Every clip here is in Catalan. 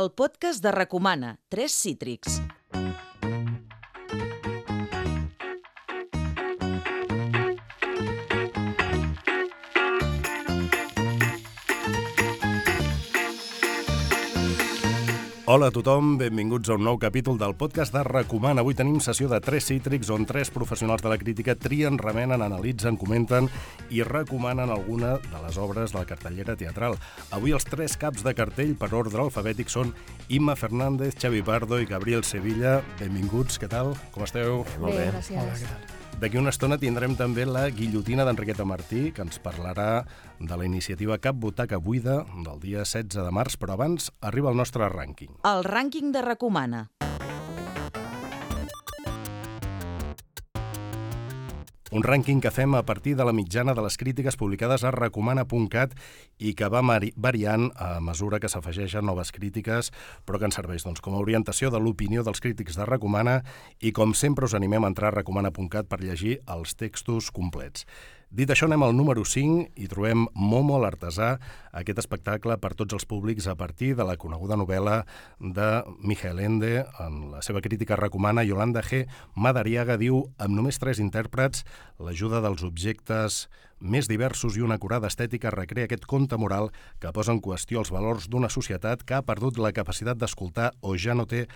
el podcast de Recomana, Tres Cítrics. Hola a tothom, benvinguts a un nou capítol del podcast de Recomana. Avui tenim sessió de tres cítrics on tres professionals de la crítica trien, remenen, analitzen, comenten i recomanen alguna de les obres de la cartellera teatral. Avui els tres caps de cartell per ordre alfabètic són Imma Fernández, Xavi Pardo i Gabriel Sevilla. Benvinguts, què tal? Com esteu? Molt bé, gràcies. Hola, què tal? D'aquí una estona tindrem també la guillotina d'Enriqueta Martí, que ens parlarà de la iniciativa Cap Butaca Buida del dia 16 de març, però abans arriba el nostre rànquing. El rànquing de Recomana. Un rànquing que fem a partir de la mitjana de les crítiques publicades a recomana.cat i que va variant a mesura que s'afegeixen noves crítiques, però que ens serveix doncs, com a orientació de l'opinió dels crítics de Recomana i com sempre us animem a entrar a recomana.cat per llegir els textos complets. Dit això, anem al número 5 i trobem Momo l'artesà, aquest espectacle per tots els públics a partir de la coneguda novel·la de Michael Ende. En la seva crítica recomana, Yolanda G. Madariaga diu amb només tres intèrprets, l'ajuda dels objectes més diversos i una acurada estètica recrea aquest conte moral que posa en qüestió els valors d'una societat que ha perdut la capacitat d'escoltar o ja no té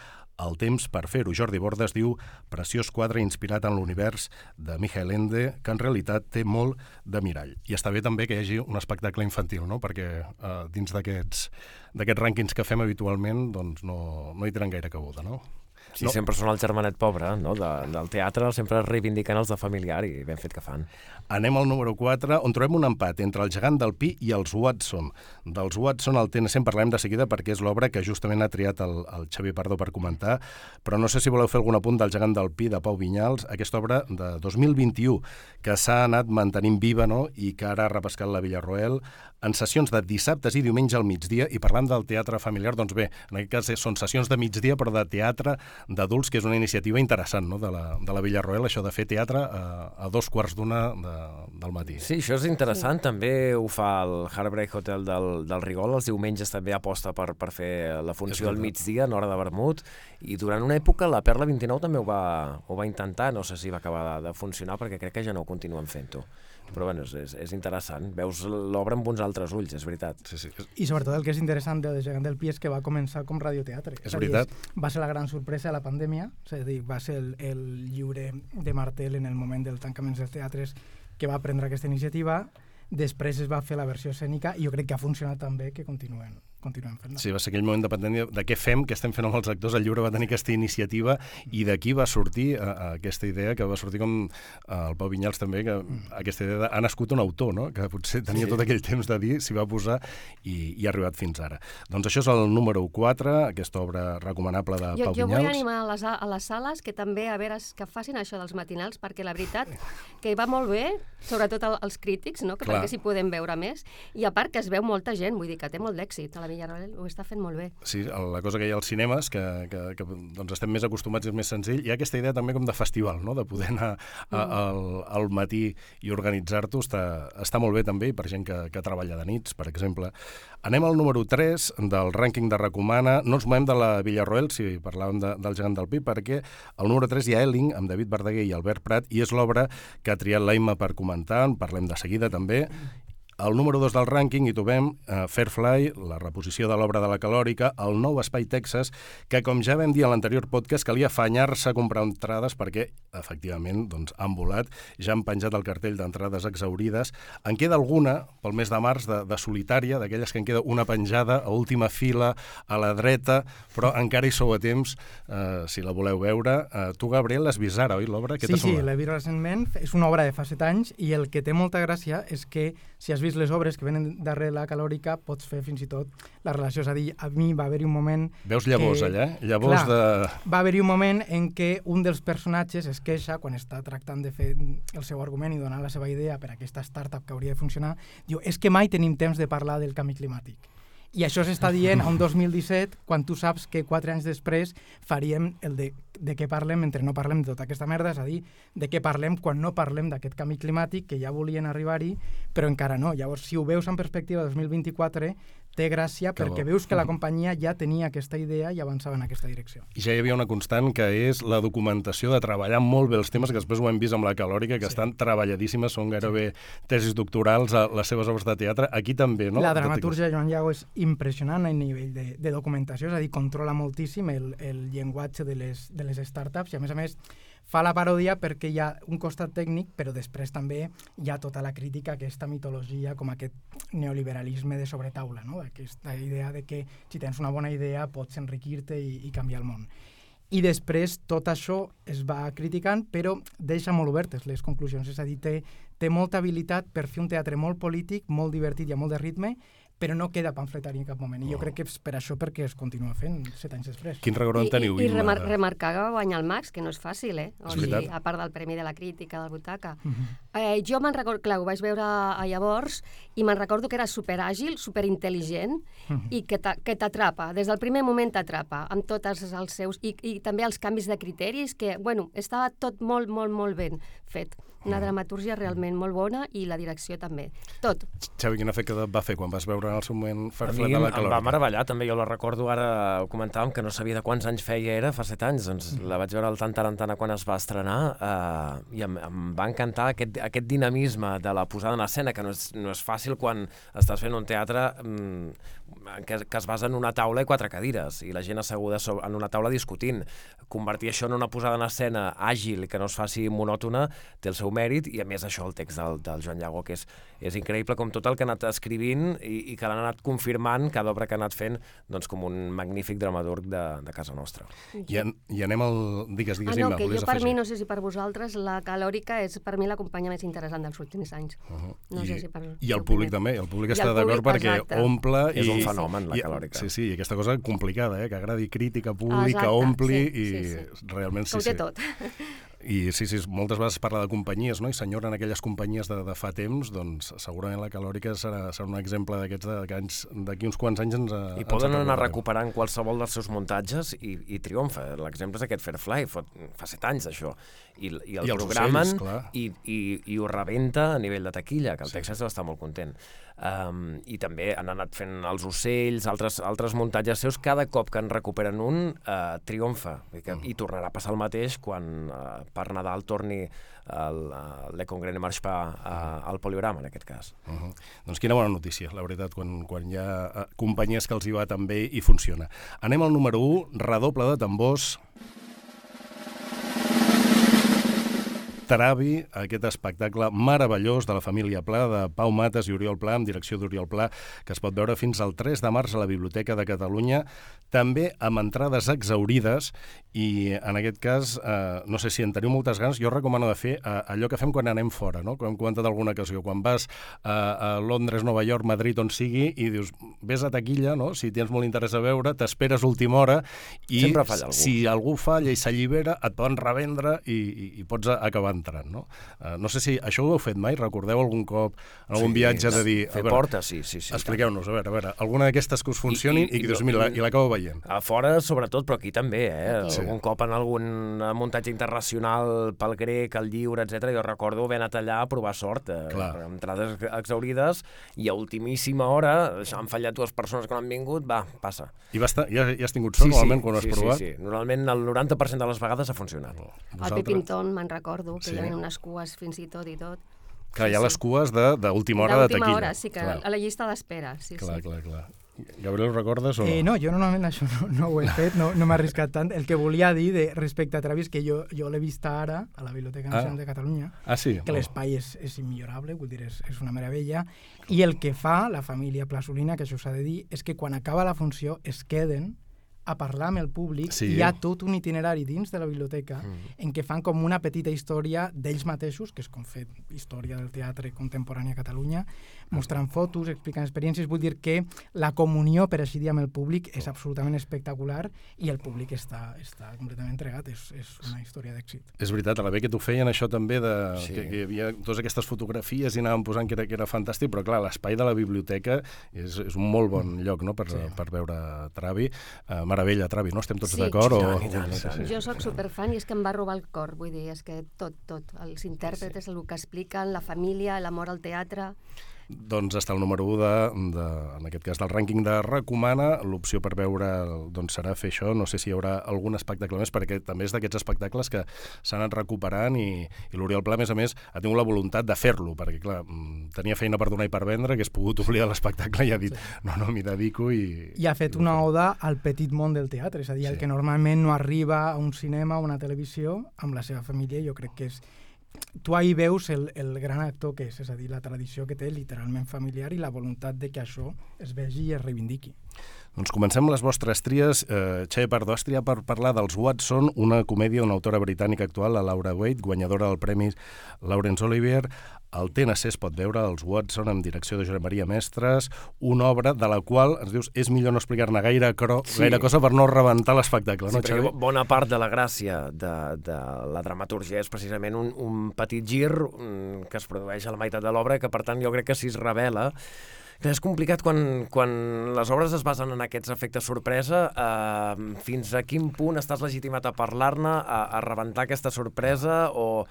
el temps per fer-ho. Jordi Bordes diu preciós quadre inspirat en l'univers de Michael Ende, que en realitat té molt de mirall. I està bé també que hi hagi un espectacle infantil, no? perquè eh, dins d'aquests rànquings que fem habitualment doncs no, no hi tenen gaire cabuda, no? Sí, no. sempre són el germanet pobre, no? De, del teatre, sempre reivindicant els de familiar i ben fet que fan. Anem al número 4, on trobem un empat entre el gegant del Pi i els Watson. Dels Watson al TNC en parlem de seguida perquè és l'obra que justament ha triat el, el Xavi Pardo per comentar, però no sé si voleu fer algun apunt del gegant del Pi de Pau Vinyals, aquesta obra de 2021 que s'ha anat mantenint viva no? i que ara ha repescat la Villarroel en sessions de dissabtes i diumenge al migdia i parlant del teatre familiar, doncs bé, en aquest cas són sessions de migdia però de teatre d'adults, que és una iniciativa interessant no? de, la, de la Villarroel, això de fer teatre a, a dos quarts d'una de, del matí. Sí, això és interessant. Sí. També ho fa el Heartbreak Hotel del, del Rigol. Els diumenges també aposta per, per fer la funció al migdia, en hora de vermut. I durant una època la Perla 29 també ho va, ho va intentar. No sé si va acabar de, de funcionar perquè crec que ja no ho continuen fent-ho però bueno, és, és, és interessant. Veus l'obra amb uns altres ulls, és veritat. Sí, sí. I sobretot el que és interessant de Gegant del Pi és que va començar com radioteatre. És, és veritat. És, va ser la gran sorpresa de la pandèmia, és a dir, va ser el, el lliure de Martel en el moment dels tancaments dels teatres que va prendre aquesta iniciativa, després es va fer la versió escènica i jo crec que ha funcionat tan bé que continuen continuem fent-la. Sí, va ser aquell moment de pandèmia de què fem, què estem fent amb els actors. El llibre va tenir aquesta iniciativa i d'aquí va sortir a, a aquesta idea que va sortir com el Pau Vinyals també, que mm. aquesta idea de, ha nascut un autor, no? que potser tenia sí. tot aquell temps de dir, s'hi va posar i, i ha arribat fins ara. Doncs això és el número 4, aquesta obra recomanable de jo, Pau jo Vinyals. Jo vull animar a les, a les sales que també a veure que facin això dels matinals, perquè la veritat que va molt bé, sobretot els crítics, no? que Clar. perquè s'hi podem veure més, i a part que es veu molta gent, vull dir que té molt d'èxit a la Villarroel ho està fent molt bé. Sí, la cosa que hi ha als cinemes, que, que, que doncs estem més acostumats, és més senzill. Hi ha aquesta idea també com de festival, no? de poder anar a, mm. al, al matí i organitzar-t'ho. Està, està molt bé també per gent que, que treballa de nits, per exemple. Anem al número 3 del rànquing de Recomana. No ens movem de la Villarroel, si parlàvem de, del gegant del Pi, perquè al número 3 hi ha Elling, amb David Verdaguer i Albert Prat, i és l'obra que ha triat l'Aima per comentar, en parlem de seguida també, al número 2 del rànquing hi trobem uh, Fairfly, la reposició de l'obra de la Calòrica, el nou Espai Texas, que com ja vam dir a l'anterior podcast, calia afanyar-se a comprar entrades perquè, efectivament, doncs, han volat, ja han penjat el cartell d'entrades exaurides. En queda alguna, pel mes de març, de, de solitària, d'aquelles que en queda una penjada a última fila, a la dreta, però encara hi sou a temps, uh, si la voleu veure. Uh, tu, Gabriel, l'has vist ara, oi, l'obra? Sí, sí, l'he vist recentment. És una obra de fa set anys i el que té molta gràcia és que si has vist les obres que venen darrere la calòrica, pots fer fins i tot la relació. És a dir, a mi va haver-hi un moment... Veus llavors que, allà? Llavors clar, de... Va haver-hi un moment en què un dels personatges es queixa quan està tractant de fer el seu argument i donar la seva idea per a aquesta startup que hauria de funcionar, diu, és que mai tenim temps de parlar del canvi climàtic. I això s'està dient a un 2017 quan tu saps que quatre anys després faríem el de, de què parlem mentre no parlem de tota aquesta merda, és a dir, de què parlem quan no parlem d'aquest canvi climàtic que ja volien arribar-hi, però encara no. Llavors, si ho veus en perspectiva 2024, té gràcia Que perquè bo. veus que la companyia ja tenia aquesta idea i avançava en aquesta direcció. I ja hi havia una constant que és la documentació de treballar molt bé els temes, que després ho hem vist amb la calòrica, que sí. estan treballadíssimes, són gairebé tesis doctorals a les seves obres de teatre. Aquí també, no? La dramaturgia de Joan Llago és impressionant a nivell de, de documentació, és a dir, controla moltíssim el, el llenguatge de les, de les startups i, a més a més, fa la paròdia perquè hi ha un costat tècnic, però després també hi ha tota la crítica a aquesta mitologia, com aquest neoliberalisme de sobretaula, no? aquesta idea de que si tens una bona idea pots enriquir-te i, i canviar el món. I després tot això es va criticant, però deixa molt obertes les conclusions. És a dir, té, té molta habilitat per fer un teatre molt polític, molt divertit i amb molt de ritme, però no queda pamfletari en cap moment. I jo crec que és per això perquè es continua fent set anys després. Quin record en I, teniu? i, i Imma, remar de- remarcar que va guanyar el Max, que no és fàcil, eh? O sigui, a part del Premi de la Crítica, del Butaca. Uh -huh. Eh, jo me'n recordo, clar, ho vaig veure a llavors, i me'n recordo que era superàgil, superintel·ligent, i que t'a- que t'atrapa, des del primer moment t'atrapa, amb tots els seus... I, I també els canvis de criteris, que, bueno, estava tot molt, molt, molt ben fet. Una dramatúrgia realment molt bona i la direcció també. Tot. Xavi, quin efecte va fer quan vas veure en el seu moment A Farflet em, la em calòrica? va meravellar, també, jo la recordo ara, ho comentàvem, que no sabia de quants anys feia era, fa set anys, doncs la vaig veure al Tan Tarantana quan es va estrenar eh, i em, em va encantar aquest, aquest dinamisme de la posada en escena, que no és, no és fàcil quan estàs fent un teatre mm, que, que es basa en una taula i quatre cadires, i la gent asseguda so- en una taula discutint. Convertir això en una posada en escena àgil i que no es faci monòtona té el seu mèrit, i a més això el text del, del Joan Llago, que és, és increïble com tot el que ha anat escrivint i, i que l'han anat confirmant cada obra que ha anat fent doncs, com un magnífic dramaturg de, de casa nostra. I, en, I anem al... Digues, Ah, digues, no, Imma, que jo per afegir? mi, no sé si per vosaltres, la calòrica és per mi la companyia més interessant dels últims anys. No I, sé si per... I el públic també, el públic I està d'acord perquè exacte. omple... És i, un fenomen, la i- calòrica. Sí, sí, i aquesta cosa complicada, eh, que agradi crítica pública, Exacte, ompli, sí, i sí, realment Que sí, ho té sí. tot. I sí, sí, moltes vegades es parla de companyies, no? i s'enyoren aquelles companyies de, de fa temps, doncs segurament la calòrica serà, serà un exemple d'aquests que anys- d'aquí uns quants anys ens I ens poden en anar recuperant qualsevol dels seus muntatges i, i triomfa. L'exemple és aquest Fairfly, fa, fa set anys d'això. I, I el I programen ocells, i, i, i ho rebenta a nivell de taquilla, que el sí. Texas estar molt content. Um, I també han anat fent els ocells, altres, altres muntatges seus, cada cop que en recuperen un, uh, triomfa. I, que, I tornarà a passar el mateix quan uh, per Nadal torni el, uh, Le Congrès Marche Pas uh, al Poliorama, en aquest cas. Uh -huh. Doncs quina bona notícia, la veritat, quan, quan hi ha eh, companyies que els hi va tan bé i funciona. Anem al número 1, redoble de tambors. Taravi, aquest espectacle meravellós de la família Pla, de Pau Mates i Oriol Pla, amb direcció d'Oriol Pla, que es pot veure fins al 3 de març a la Biblioteca de Catalunya, també amb entrades exaurides, i en aquest cas, eh, no sé si en teniu moltes ganes, jo recomano de fer eh, allò que fem quan anem fora, no? com hem comentat alguna ocasió, quan vas a, a Londres, Nova York, Madrid, on sigui, i dius, vés a taquilla, no? si tens molt interès a veure, t'esperes última hora, i Sempre falla algú. si algú falla i s'allibera, et poden revendre i, i, i pots acabar entrant. No? Uh, no sé si això ho heu fet mai, recordeu algun cop en algun Sí, viatge de dir... Fer a veure, porta, sí, sí. sí Expliqueu-nos, a veure, a veure, alguna d'aquestes que us funcionin i, i, i- dius, i- mira, i l'acabo veient. A fora, sobretot, però aquí també, eh? Sí. Algun cop en algun muntatge internacional pel grec, el lliure, etc. jo recordo haver anat allà a provar sort, eh, Clar. amb entrades exaurides, i a ultimíssima hora han fallat dues persones que no han vingut, va, passa. I vas ta- ja, ja has tingut sort, normalment, quan ho has sí, provat? Sí, sí, normalment el 90% de les vegades ha funcionat. El Pepinton, me'n recordo, que Sí. hi havia unes cues fins i tot i tot. Clar, hi ha Sí, les sí. cues de- d'última hora de D'última taquilla. hora, sí, que clar, a la llista d'espera, sí, clar, sí. clar, clar. Gabriel, ho recordes o no? Eh, no, jo normalment això no, no ho he fet, no, no m'he arriscat tant. El que volia dir de, respecte a Travis, que jo, jo l'he vist ara a la Biblioteca Nacional Ah. de Catalunya, Ah, sí? que l'espai és, és immillorable, vull dir, és, és una meravella, i el que fa la família Plasolina, que això s'ha de dir, és que quan acaba la funció es queden a parlar amb el públic Sí. i hi ha tot un itinerari dins de la biblioteca Mm. en què fan com una petita història d'ells mateixos, que és com fer història del teatre contemporani a Catalunya, mostrant fotos, explicant experiències, vull dir que la comunió, per així dir, amb el públic és absolutament espectacular i el públic està, està completament entregat, és, és una història d'èxit. És veritat, a la Beckett ho feien això també, de, Sí. que, que hi havia totes aquestes fotografies i anaven posant que era, que era fantàstic, però clar, l'espai de la biblioteca és, és un molt bon lloc no? per, Sí. per veure Travi. Uh, meravella, Travi, no? Estem tots Sí. d'acord? O... tant, i tant, i tant. Jo sóc superfan i és que em va robar el cor, vull dir, és que tot, tot, els intèrpretes, el que expliquen, la família, l'amor al teatre, Doncs està el número 1, de, de, en aquest cas del rànquing de Recomana. L'opció per veure doncs, serà fer això. No sé si hi haurà algun espectacle més, perquè també és d'aquests espectacles que s'han anat recuperant i, i l'Oriol Pla, a més a més, ha tingut la voluntat de fer-lo, perquè, clar, mm, tenia feina per donar i per vendre, que hagués pogut oblidar l'espectacle i ha dit, sí. no, no, m'hi dedico i... I ha fet una oda al petit món del teatre, és a dir, sí. el que normalment no arriba a un cinema o una televisió amb la seva família, jo crec que és tu ahir veus el, el gran actor que és, és a dir, la tradició que té literalment familiar i la voluntat de que això es vegi i es reivindiqui. Doncs comencem les vostres tries. Eh, has triat per parlar dels Watson, una comèdia d'una autora britànica actual, la Laura Waite, guanyadora del Premi Laurence Olivier. Al TNC es pot veure els Watson amb direcció de Josep Maria Mestres, una obra de la qual, ens dius, és millor no explicar-ne gaire, cro, sí. gaire cosa per no rebentar l'espectacle, sí, no, Xavi? bona part de la gràcia de, de la dramaturgia és precisament un, un petit gir mm, que es produeix a la meitat de l'obra que, per tant, jo crec que si es revela que és complicat quan, quan les obres es basen en aquests efectes sorpresa, eh, fins a quin punt estàs legitimat a parlar-ne, a, a rebentar aquesta sorpresa o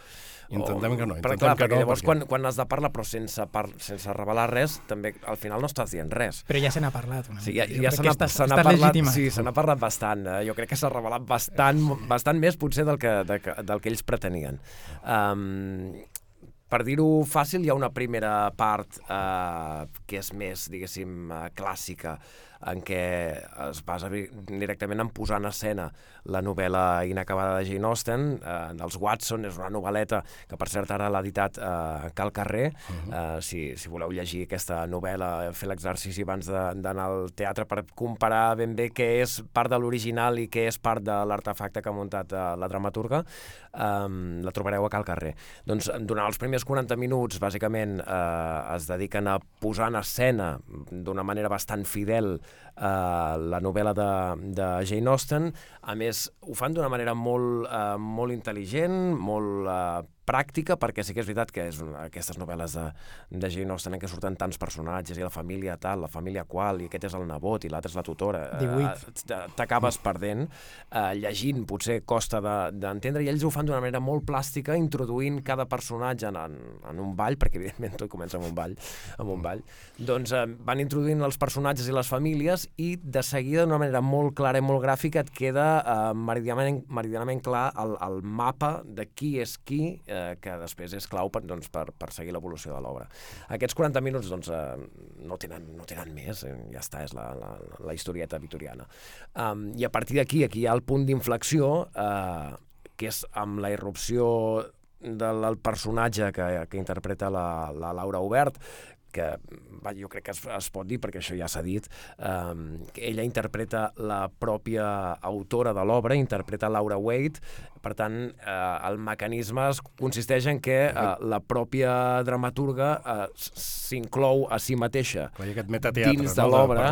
Intentem o, que no, intentem clar, que no. Llavors, perquè... quan, quan has de parlar, però sense, par sense revelar res, també al final no estàs dient res. Però ja se n'ha parlat. Una sí, ja, ja se n'ha parlat, legitimat. sí, se n'ha parlat bastant. Eh? Jo crec que s'ha revelat bastant, bastant més potser del que, de, del que ells pretenien. Um, per dir-ho fàcil, hi ha una primera part eh, que és més, diguéssim, uh, clàssica, en què es basa directament en posar en escena la novel·la inacabada de Jane Austen, eh, dels Watson, és una novel·leta que per cert ara l'ha editat eh, Cal Carrer, uh -huh. eh, si, si voleu llegir aquesta novel·la, fer l'exercici abans d'anar al teatre per comparar ben bé què és part de l'original i què és part de l'artefacte que ha muntat eh, la dramaturga, eh, la trobareu a Cal Carrer. Doncs durant els primers 40 minuts, bàsicament, eh, es dediquen a posar en escena d'una manera bastant fidel eh, la novel·la de, de Jane Austen. A més, ho fan d'una manera molt, eh, molt intel·ligent, molt eh, pràctica, perquè sí que és veritat que és aquestes novel·les de, de Jane Austen en què surten tants personatges, i la família tal, la família qual, i aquest és el nebot, i l'altre és la tutora. Eh, T'acabes perdent. Eh, llegint potser costa d'entendre, de, i ells ho fan d'una manera molt plàstica, introduint cada personatge en, en, en un ball, perquè evidentment tot comença amb un ball, amb un ball. Doncs eh, van introduint els personatges i les famílies, i de seguida, d'una manera molt clara i molt gràfica, et queda eh, meridianament, meridianament clar el, el mapa de qui és qui, eh, eh, que després és clau per, doncs, per, per seguir l'evolució de l'obra. Aquests 40 minuts doncs, eh, no, tenen, no tenen més, eh, ja està, és la, la, la historieta victoriana. Um, I a partir d'aquí, aquí hi ha el punt d'inflexió, eh, que és amb la irrupció del personatge que, que interpreta la, la Laura Obert, que va, jo crec que es, es pot dir, perquè això ja s'ha dit, eh, que ella interpreta la pròpia autora de l'obra, interpreta Laura Waite, per tant, eh, el mecanisme consisteix en que eh, la pròpia dramaturga eh, s'inclou a si mateixa clar, dins de no? l'obra.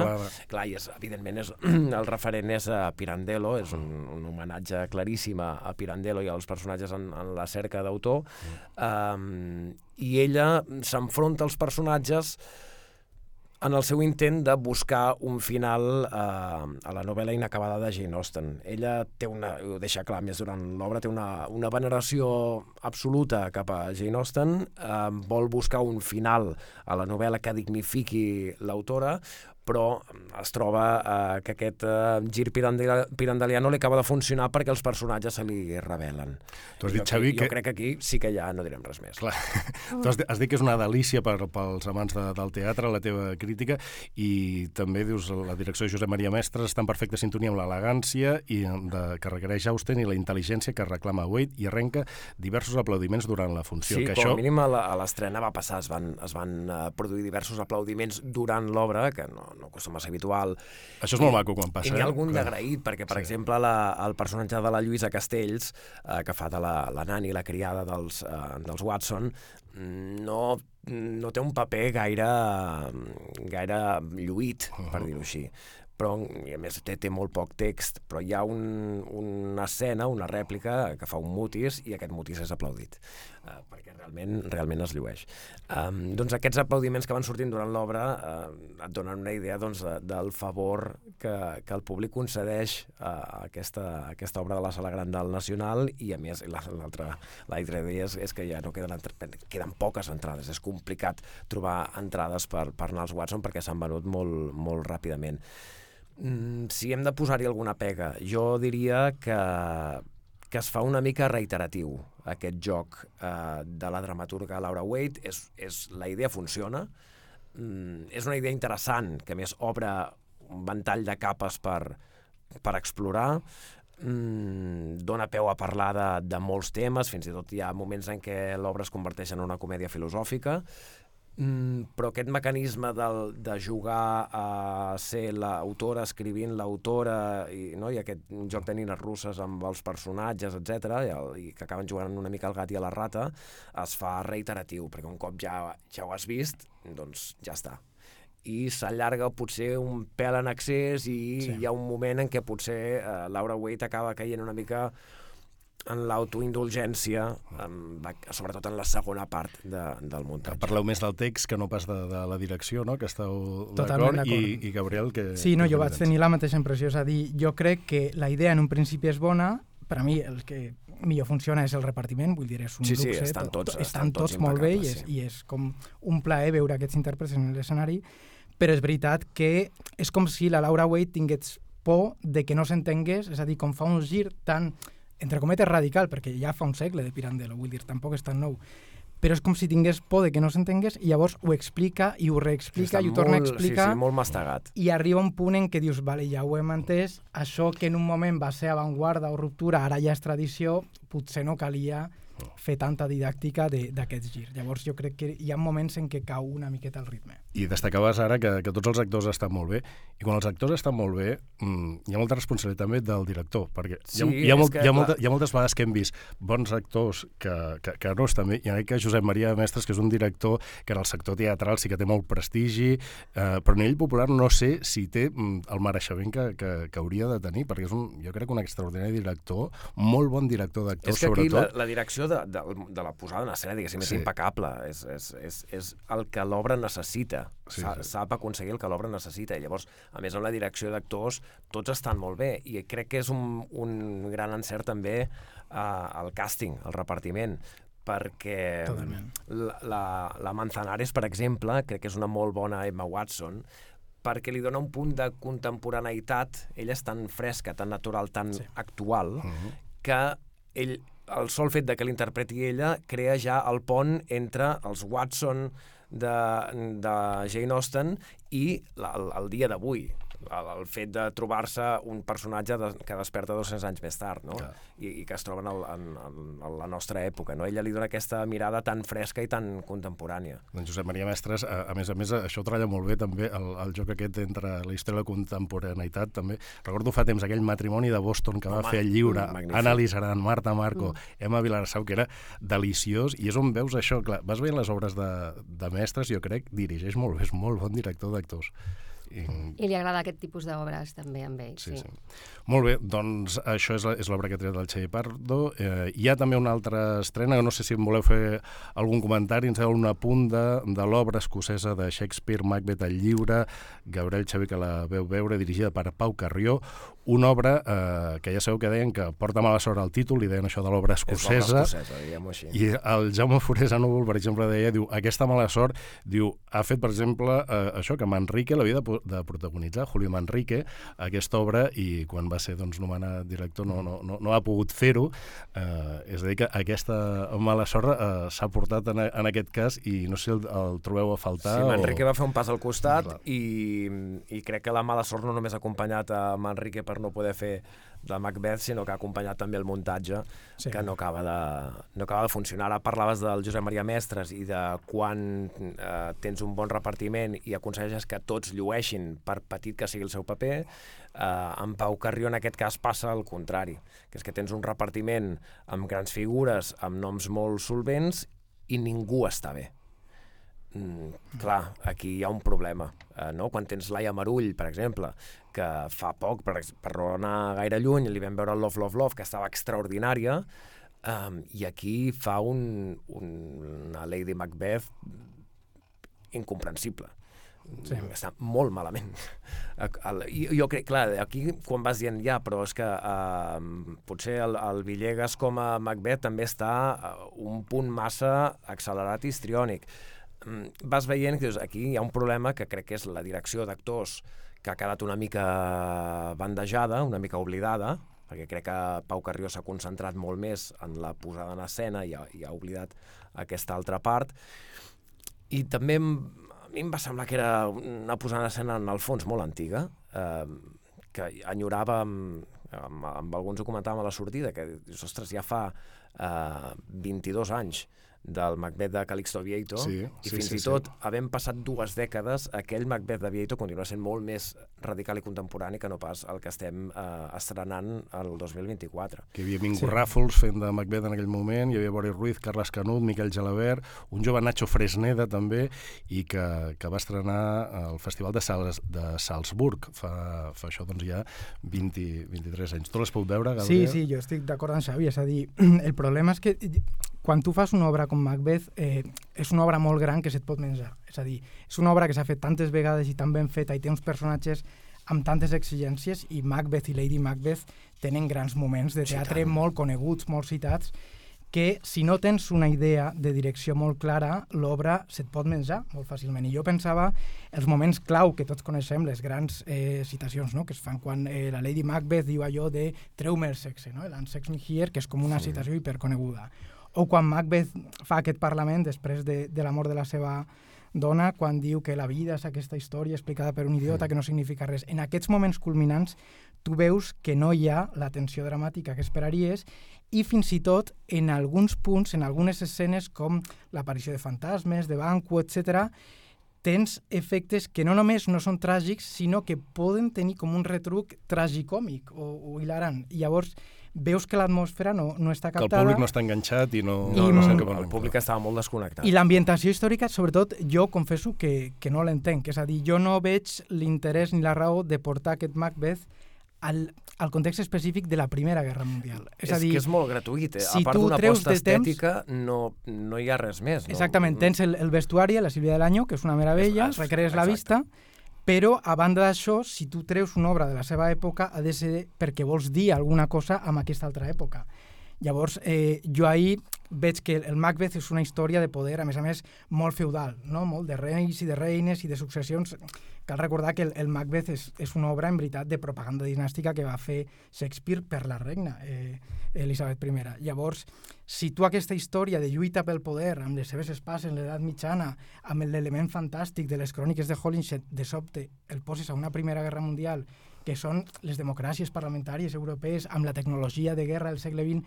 Clar, i és, evidentment, és, el referent és a Pirandello, és un, un homenatge claríssim a, a Pirandello i als personatges en, en la cerca d'autor, mm. um, i ella s'enfronta als personatges en el seu intent de buscar un final eh, a la novel·la inacabada de Jane Austen. Ella té una, ho deixa clar més durant l'obra, té una, una veneració absoluta cap a Jane Austen, eh, vol buscar un final a la novel·la que dignifiqui l'autora, però es troba eh, que aquest eh, gir pirandalià no li acaba de funcionar perquè els personatges se li revelen. Tu has dit, jo, Xavi, jo, que... jo crec que aquí sí que ja no direm res més. Clar. tu has, has dit que és una delícia per, pels amants de, del teatre, la teva crítica, i també dius la direcció de Josep Maria Mestres està en perfecta sintonia amb l'elegància i de, que requereix Austen i la intel·ligència que reclama Wade i arrenca diversos aplaudiments durant la funció. Sí, que com això... a mínim a l'estrena va passar, es van, es van uh, produir diversos aplaudiments durant l'obra, que no, no acostuma a ser habitual. Això és molt I, maco quan passa. I n'hi ha eh? algun d'agraït, perquè, per sí. exemple, la, el personatge de la Lluïsa Castells, eh, que fa de la, la nani, la criada dels, eh, dels Watson, no, no té un paper gaire, gaire lluït, per dir-ho així però i a més té, té molt poc text, però hi ha un, una escena, una rèplica que fa un mutis i aquest mutis és aplaudit, uh, realment realment es llueix. Um, doncs aquests aplaudiments que van sortint durant l'obra uh, et donen una idea doncs, de, del favor que, que el públic concedeix a aquesta, a aquesta obra de la Sala Gran del Nacional i a més l'altra la idea és, és que ja no queden, queden poques entrades, és complicat trobar entrades per, per anar als Watson perquè s'han venut molt, molt ràpidament. Mm, si hem de posar-hi alguna pega, jo diria que, que es fa una mica reiteratiu aquest joc eh, de la dramaturga Laura Wade. És, és, la idea funciona, mm, és una idea interessant, que més obre un ventall de capes per, per explorar, mm, dona peu a parlar de, de molts temes, fins i tot hi ha moments en què l'obra es converteix en una comèdia filosòfica, Mm, però aquest mecanisme del, de jugar a ser l'autora escrivint l'autora i, no? i aquest joc de nines russes amb els personatges, etc i, el, i que acaben jugant una mica al gat i a la rata, es fa reiteratiu, perquè un cop ja, ja ho has vist, doncs ja està i s'allarga potser un pèl en excés i sí. hi ha un moment en què potser eh, Laura Waite acaba caient una mica en l'autoindulgència, sobretot en la segona part de, del muntatge. Parleu més del text que no pas de, de la direcció, no? que esteu d'acord, i, i Gabriel... Que, sí, no, que jo vaig tenir la mateixa impressió, és a dir, jo crec que la idea en un principi és bona, per a mi el que millor funciona és el repartiment, vull dir, és un sí, luxe, sí, estan tots, estan, estan tots, tots molt bé i és, sí. i és com un plaer veure aquests intèrprets en l'escenari, però és veritat que és com si la Laura Wade tingués por de que no s'entengués, és a dir, com fa un gir tan entre cometes radical, perquè ja fa un segle de Pirandello, vull dir, tampoc és tan nou, però és com si tingués por de que no s'entengués i llavors ho explica i ho reexplica i ho torna molt, a explicar. Sí, sí, molt mastegat. I arriba un punt en què dius, vale, ja ho hem entès, això que en un moment va ser avantguarda o ruptura, ara ja és tradició, potser no calia fer tanta didàctica d'aquest gir. Llavors jo crec que hi ha moments en què cau una miqueta el ritme. I destacaves ara que, que tots els actors estan molt bé, i quan els actors estan molt bé, mmm, hi ha molta responsabilitat també del director, perquè sí, hi, ha, hi, ha molt, hi, ha molta, hi ha moltes vegades que hem vist bons actors que, que, que no estan bé, i en cas Josep Maria Mestres, que és un director que en el sector teatral sí que té molt prestigi, eh, però a nivell popular no sé si té mm, el mereixement que, que, que hauria de tenir, perquè és un, jo crec un extraordinari director, molt bon director d'actors, sobretot. És que aquí la, la direcció de, de, de la posada en escena, diguéssim, sí. és impecable, és, és, és, és el que l'obra necessita sí, sí. sap aconseguir el que l'obra necessita. I llavors, a més, en la direcció d'actors, tots estan molt bé. I crec que és un, un gran encert també uh, el càsting, el repartiment perquè la, la, la Manzanares, per exemple, crec que és una molt bona Emma Watson, perquè li dona un punt de contemporaneïtat, ella és tan fresca, tan natural, tan sí. actual, uh -huh. que ell, el sol fet de que l'interpreti ella crea ja el pont entre els Watson de, de Jane Austen i el, el dia d'avui el, el fet de trobar-se un personatge de, que desperta 200 anys més tard, no? I, i que es troba en, el, en, en la nostra època, no? Ella li dona aquesta mirada tan fresca i tan contemporània. Doncs Josep Maria Mestres, a, a més a més, això treballa molt bé també el, el joc aquest entre la història i la contemporaneïtat, també. Recordo fa temps aquell matrimoni de Boston que Home, va fer el lliure, magnífic. Anna Lizaran, Marta Marco, mm. Emma Vilarassau, que era deliciós, i és on veus això, clar, vas veient les obres de, de mestres, jo crec, dirigeix molt bé, és molt bon director d'actors. I, I li agrada aquest tipus d'obres també amb ell. Sí, sí. sí. Molt bé, doncs això és l'obra que tret del Xavier Pardo. Eh, hi ha també una altra estrena, que no sé si em voleu fer algun comentari, ens deu una punta de l'obra escocesa de Shakespeare, Macbeth el lliure, Gabriel Xavier que la veu veure, dirigida per Pau Carrió, una obra eh, que ja sabeu que deien que porta mala sort al títol, li deien això de l'obra escocesa, escocesa i el Jaume Forés a Núvol, per exemple, deia, diu, aquesta mala sort, diu, ha fet, per exemple, eh, això, que Manrique l'havia de, de protagonitzar, Julio Manrique, aquesta obra, i quan va ser doncs, nomenat director no, no, no, no ha pogut fer-ho, eh, és a dir, que aquesta mala sort eh, s'ha portat en, en aquest cas, i no sé si el, el trobeu a faltar. Sí, Manrique o... va fer un pas al costat, i, i crec que la mala sort no només ha acompanyat a Manrique per no poder fer de Macbeth, sinó que ha acompanyat també el muntatge, sí. que no acaba, de, no acaba de funcionar. Ara parlaves del Josep Maria Mestres i de quan eh, tens un bon repartiment i aconsegueixes que tots llueixin per petit que sigui el seu paper, eh, en Pau Carrió en aquest cas passa el contrari, que és que tens un repartiment amb grans figures, amb noms molt solvents i ningú està bé Mm, clar, aquí hi ha un problema, eh, no? Quan tens Laia Marull, per exemple, que fa poc, per, per no anar gaire lluny, li vam veure el Love, Love, Love, que estava extraordinària, um, i aquí fa un, un, una Lady Macbeth incomprensible. Sí. Està molt malament. I jo crec, clar, aquí quan vas dient ja, però és que uh, potser el, el Villegas com a Macbeth també està un punt massa accelerat i histriònic. Um, vas veient que dius, aquí hi ha un problema que crec que és la direcció d'actors que ha quedat una mica bandejada, una mica oblidada, perquè crec que Pau Carrió s'ha concentrat molt més en la posada en escena i ha, i ha oblidat aquesta altra part. I també mi em va semblar que era una posada d'escena en el fons molt antiga, eh, que enyorava, amb, amb, amb alguns ho comentàvem a la sortida, que, ostres, ja fa eh, 22 anys del Macbeth de Calixto Vieito sí, i sí, fins sí, i tot, sí. havent passat dues dècades, aquell Macbeth de Vieito continua sent molt més radical i contemporani que no pas el que estem eh, estrenant el 2024. Que hi havia Mingo sí. Ràfols fent de Macbeth en aquell moment, hi havia Boris Ruiz, Carles Canut, Miquel Gelabert, un jove Nacho Fresneda també, i que, que va estrenar al Festival de, Sals, de Salzburg fa, fa això doncs ja 20, 23 anys. Tu l'has pogut veure, Gabriel? Sí, sí, jo estic d'acord amb Xavi, és a dir, el problema és que quan tu fas una obra com Macbeth, eh, és una obra molt gran que se't pot menjar. És a dir, és una obra que s'ha fet tantes vegades i tan ben feta i té uns personatges amb tantes exigències i Macbeth i Lady Macbeth tenen grans moments de teatre sí, molt coneguts, molt citats, que si no tens una idea de direcció molt clara, l'obra se't pot menjar molt fàcilment. I jo pensava els moments clau que tots coneixem, les grans eh, citacions no? que es fan quan eh, la Lady Macbeth diu allò de treu-me el sexe, no? l'ansex me here, que és com una sí. citació hiperconeguda o quan Macbeth fa aquest parlament després de, de la mort de la seva dona, quan diu que la vida és aquesta història explicada per un idiota que no significa res. En aquests moments culminants tu veus que no hi ha la tensió dramàtica que esperaries i fins i tot en alguns punts, en algunes escenes com l'aparició de fantasmes, de banco, etc, tens efectes que no només no són tràgics, sinó que poden tenir com un retruc tragicòmic o, o hilarant. Llavors veus que l'atmosfera no, no està captada. Que el públic no està enganxat i no... I, no, no sé el públic estava molt desconnectat. I l'ambientació històrica, sobretot, jo confesso que, que no l'entenc. És a dir, jo no veig l'interès ni la raó de portar aquest Macbeth al, al context específic de la Primera Guerra Mundial. És, és a dir, que és molt gratuït. Eh? Si a part d'una aposta estètica, temps, no, no hi ha res més. No? Exactament. Tens el, el vestuari, la Sílvia de l'Anyo, que és una meravella, es, es, recrees la vista, però, a banda d'això, si tu treus una obra de la seva època, ha de ser perquè vols dir alguna cosa amb aquesta altra època. Llavors, eh, jo ahir veig que el Macbeth és una història de poder, a més a més, molt feudal, no? molt de reis i de reines i de successions. Cal recordar que el, el Macbeth és, és una obra, en veritat, de propaganda dinàstica que va fer Shakespeare per la regna, eh, Elisabet I. Llavors, si tu aquesta història de lluita pel poder, amb les seves espases en l'edat mitjana, amb l'element fantàstic de les cròniques de Holinshed, de sobte el poses a una Primera Guerra Mundial, que són les democràcies parlamentàries europees amb la tecnologia de guerra del segle XX,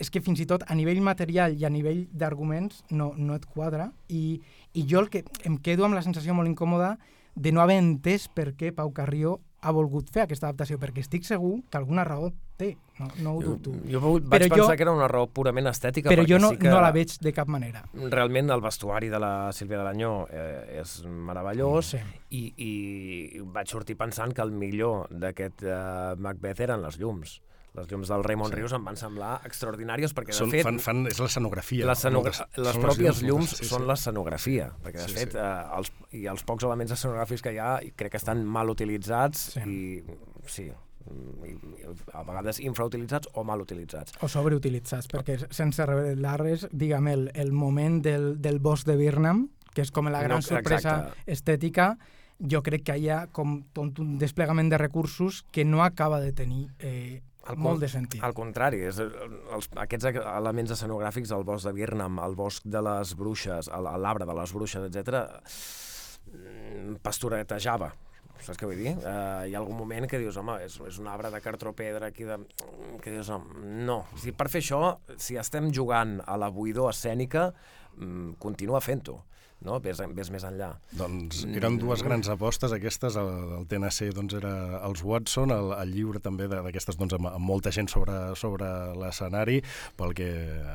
és que fins i tot a nivell material i a nivell d'arguments no, no et quadra. I, i jo el que em quedo amb la sensació molt incòmoda de no haver entès per què Pau Carrió ha volgut fer aquesta adaptació, perquè estic segur que alguna raó té, no, no ho dubto. Jo, jo vaig però pensar jo, que era una raó purament estètica. Però jo no, sí que no la veig de cap manera. Realment el vestuari de la Sílvia de l'Anyó eh, és meravellós sí. i, i vaig sortir pensant que el millor d'aquest eh, Macbeth eren les llums les llums del Raymond sí. Rius em van semblar extraordinàries perquè, de són, fet... Fan, fan, és l'escenografia. L'escenogra les, les pròpies llums, llums sí, són sí. l'escenografia, perquè, de sí, fet, sí. Eh, els, i els pocs elements escenogràfics que hi ha crec que estan mal utilitzats sí. i, sí, i, a vegades infrautilitzats o mal utilitzats. O sobreutilitzats, perquè sense revelar res, diguem, el, el moment del, del bosc de Birnam, que és com la gran no, sorpresa exacte. estètica, jo crec que hi ha com un desplegament de recursos que no acaba de tenir eh, al molt de sentit. Al contrari, és, els, aquests elements escenogràfics, el bosc de Birnam, el bosc de les bruixes, l'arbre de les bruixes, etc, mm, pastoretejava, saps què vull dir? Uh, hi ha algun moment que dius, home, és, és un arbre de cartropedra aquí de... que dius, home, no. Si per fer això, si estem jugant a la buidor escènica, mm, continua fent-ho no? Ves, ves més enllà. Doncs eren dues grans apostes aquestes, el, el TNC doncs era els Watson, el, el llibre també d'aquestes doncs, amb, amb molta gent sobre, sobre l'escenari, pel que